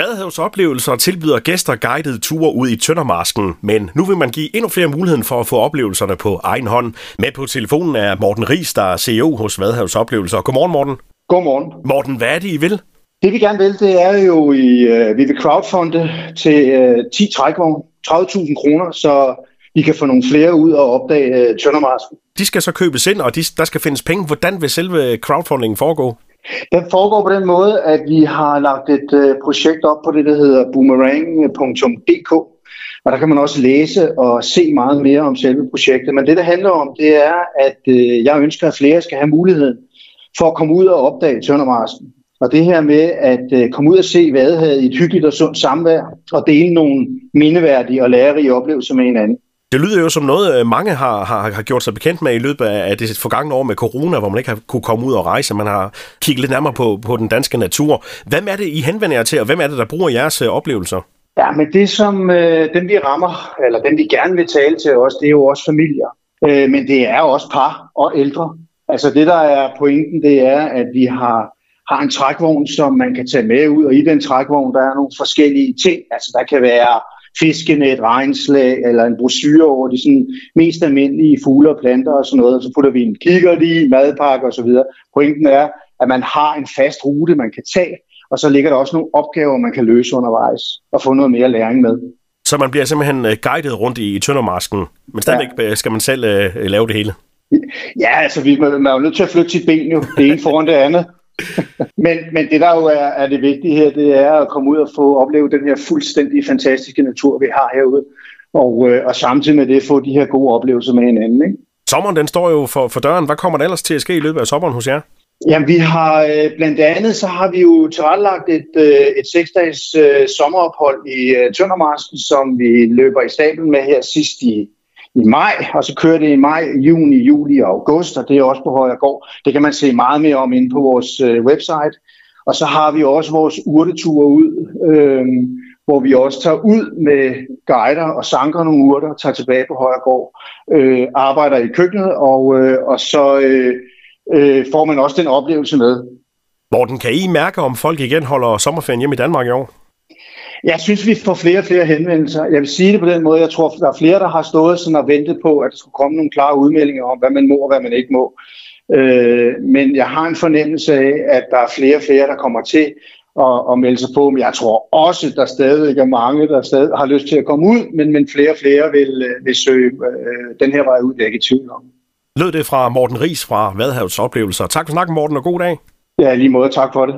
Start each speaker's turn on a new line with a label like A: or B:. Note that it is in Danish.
A: Vadehavs oplevelser tilbyder gæster guidede ture ud i Tøndermarsken, men nu vil man give endnu flere muligheden for at få oplevelserne på egen hånd. Med på telefonen er Morten Ries, der er CEO hos Vadehavs Oplevelser. Godmorgen, Morten.
B: Godmorgen.
A: Morten, hvad er det, I vil?
B: Det vi gerne vil, det er jo, i, uh, vi vil crowdfunde til uh, 10 trækvogne, 30.000 kroner, så vi kan få nogle flere ud og opdage uh, Tøndermarsken.
A: De skal så købes ind, og de, der skal findes penge. Hvordan vil selve crowdfundingen foregå?
B: Den foregår på den måde, at vi har lagt et øh, projekt op på det, der hedder boomerang.dk, og der kan man også læse og se meget mere om selve projektet. Men det, det handler om, det er, at øh, jeg ønsker, at flere skal have muligheden for at komme ud og opdage Tøndermarsken. Og det her med at øh, komme ud og se Vadehavet i et hyggeligt og sundt samvær, og dele nogle mindeværdige og lærerige oplevelser med hinanden.
A: Det lyder jo som noget, øh, mange har, har, har gjort sig bekendt med i løbet af det forgangne år med corona, hvor man ikke har kunne komme ud og rejse. Man har kigget lidt nærmere på, på den danske natur. Hvem er det, I henvender jer til, og hvem er det, der bruger jeres øh, oplevelser?
B: Ja, men det som øh, dem vi rammer, eller dem vi gerne vil tale til os, det er jo også familier. Øh, men det er også par og ældre. Altså det, der er pointen, det er, at vi har, har en trækvogn, som man kan tage med ud, og i den trækvogn, der er nogle forskellige ting. Altså der kan være fiskenet, regnslag eller en brochure over de sådan mest almindelige fugle og planter og sådan noget. Og så putter vi en kikkert i, madpakke og så videre. Pointen er, at man har en fast rute, man kan tage, og så ligger der også nogle opgaver, man kan løse undervejs og få noget mere læring med.
A: Så man bliver simpelthen guidet rundt i Tøndermarsken, men stadigvæk ja. skal man selv uh, lave det hele?
B: Ja, altså vi, man er jo nødt til at flytte sit ben jo, det ene foran det andet. men, men det der jo er, er det vigtige her, det er at komme ud og få opleve den her fuldstændig fantastiske natur, vi har herude. Og, øh, og samtidig med det få de her gode oplevelser med hinanden. Ikke?
A: Sommeren den står jo for, for døren. Hvad kommer der ellers til at ske i løbet af sommeren hos jer?
B: Jamen, vi har øh, blandt andet, så har vi jo tilrettelagt et, øh, et seksdages øh, sommerophold i øh, Tøndermarsken, som vi løber i stablen med her sidst i, i maj, og så kører det i maj, juni, juli og august, og det er også på Højregård. Det kan man se meget mere om inde på vores øh, website. Og så har vi også vores urteture ud, øh, hvor vi også tager ud med guider og sanker nogle urter, tager tilbage på Højregård, øh, arbejder i køkkenet, og, øh, og så øh, øh, får man også den oplevelse med.
A: Morten, kan I mærke, om folk igen holder sommerferien hjemme i Danmark i år?
B: Jeg synes, vi får flere og flere henvendelser. Jeg vil sige det på den måde, jeg tror, der er flere, der har stået sådan og ventet på, at der skulle komme nogle klare udmeldinger om, hvad man må og hvad man ikke må. Øh, men jeg har en fornemmelse af, at der er flere og flere, der kommer til at, at melde sig på. Men jeg tror også, at der stadig er mange, der stadig har lyst til at komme ud, men, men flere og flere vil, vil søge øh, den her vej ud, det er ikke i tvivl om.
A: Lød det fra Morten Ries fra Vadhavs Oplevelser. Tak for snakken, Morten, og god dag.
B: Ja, lige måde. Tak for det.